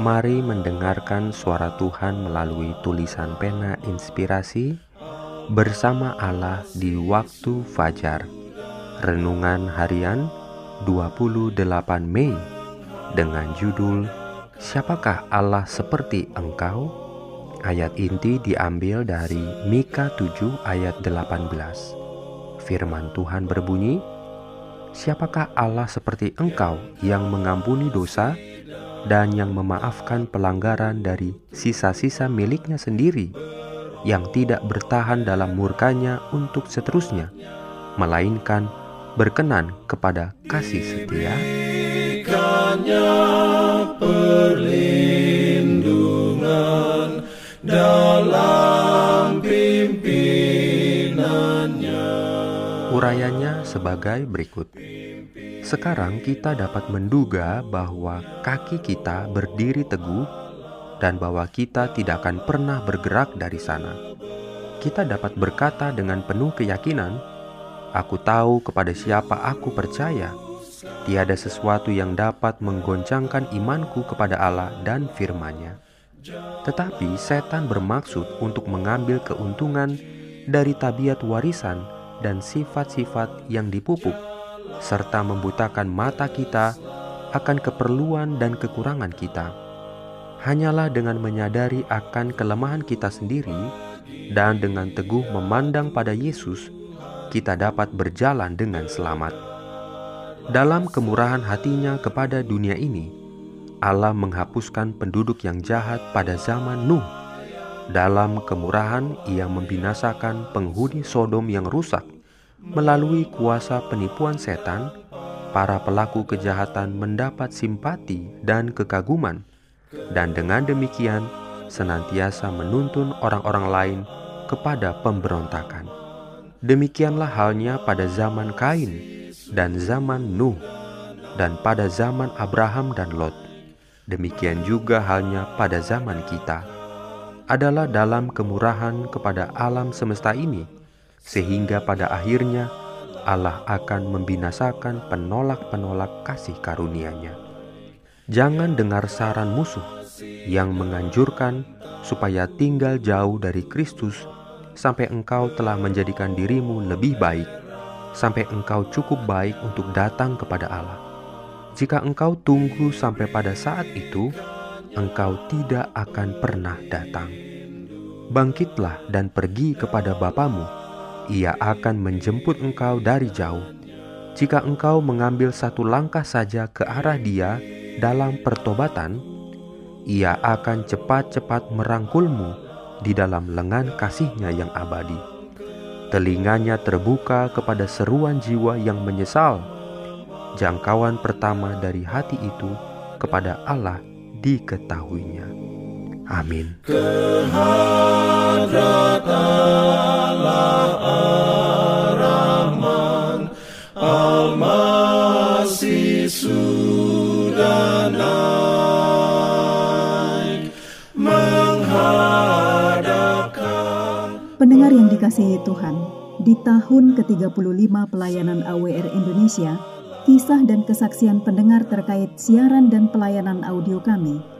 Mari mendengarkan suara Tuhan melalui tulisan pena inspirasi bersama Allah di waktu fajar. Renungan harian 28 Mei dengan judul Siapakah Allah seperti engkau? Ayat inti diambil dari Mika 7 ayat 18. Firman Tuhan berbunyi, Siapakah Allah seperti engkau yang mengampuni dosa dan yang memaafkan pelanggaran dari sisa-sisa miliknya sendiri yang tidak bertahan dalam murkanya untuk seterusnya, melainkan berkenan kepada kasih setia. perlindungan dalam Urayanya sebagai berikut. Sekarang kita dapat menduga bahwa kaki kita berdiri teguh dan bahwa kita tidak akan pernah bergerak dari sana. Kita dapat berkata dengan penuh keyakinan, "Aku tahu kepada siapa aku percaya." Tiada sesuatu yang dapat menggoncangkan imanku kepada Allah dan firman-Nya. Tetapi setan bermaksud untuk mengambil keuntungan dari tabiat warisan dan sifat-sifat yang dipupuk serta membutakan mata kita akan keperluan dan kekurangan kita. Hanyalah dengan menyadari akan kelemahan kita sendiri dan dengan teguh memandang pada Yesus, kita dapat berjalan dengan selamat. Dalam kemurahan hatinya kepada dunia ini, Allah menghapuskan penduduk yang jahat pada zaman Nuh. Dalam kemurahan, Ia membinasakan penghuni Sodom yang rusak Melalui kuasa penipuan setan, para pelaku kejahatan mendapat simpati dan kekaguman, dan dengan demikian senantiasa menuntun orang-orang lain kepada pemberontakan. Demikianlah halnya pada zaman Kain dan zaman Nuh, dan pada zaman Abraham dan Lot. Demikian juga halnya pada zaman kita, adalah dalam kemurahan kepada alam semesta ini sehingga pada akhirnya Allah akan membinasakan penolak-penolak kasih karunia-Nya. Jangan dengar saran musuh yang menganjurkan supaya tinggal jauh dari Kristus sampai engkau telah menjadikan dirimu lebih baik, sampai engkau cukup baik untuk datang kepada Allah. Jika engkau tunggu sampai pada saat itu, engkau tidak akan pernah datang. Bangkitlah dan pergi kepada Bapamu, ia akan menjemput engkau dari jauh. Jika engkau mengambil satu langkah saja ke arah Dia dalam pertobatan, Ia akan cepat-cepat merangkulmu di dalam lengan kasihnya yang abadi. Telinganya terbuka kepada seruan jiwa yang menyesal. Jangkauan pertama dari hati itu kepada Allah diketahuinya. Amin. Pendengar yang dikasihi Tuhan, di tahun ke-35 pelayanan AWR Indonesia, kisah dan kesaksian pendengar terkait siaran dan pelayanan audio kami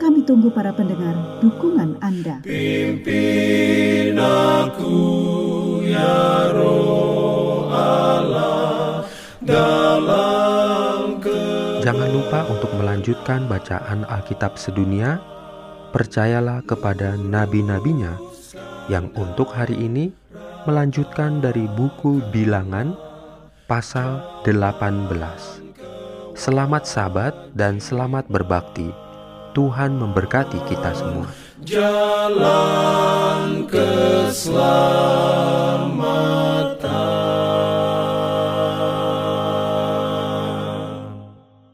Kami tunggu para pendengar dukungan Anda. Pimpin aku ya roh Allah dalam Jangan lupa untuk melanjutkan bacaan Alkitab sedunia. percayalah kepada nabi-nabinya yang untuk hari ini melanjutkan dari buku Bilangan pasal 18. Selamat sabat dan selamat berbakti. Tuhan memberkati kita semua. Jalan keselamatan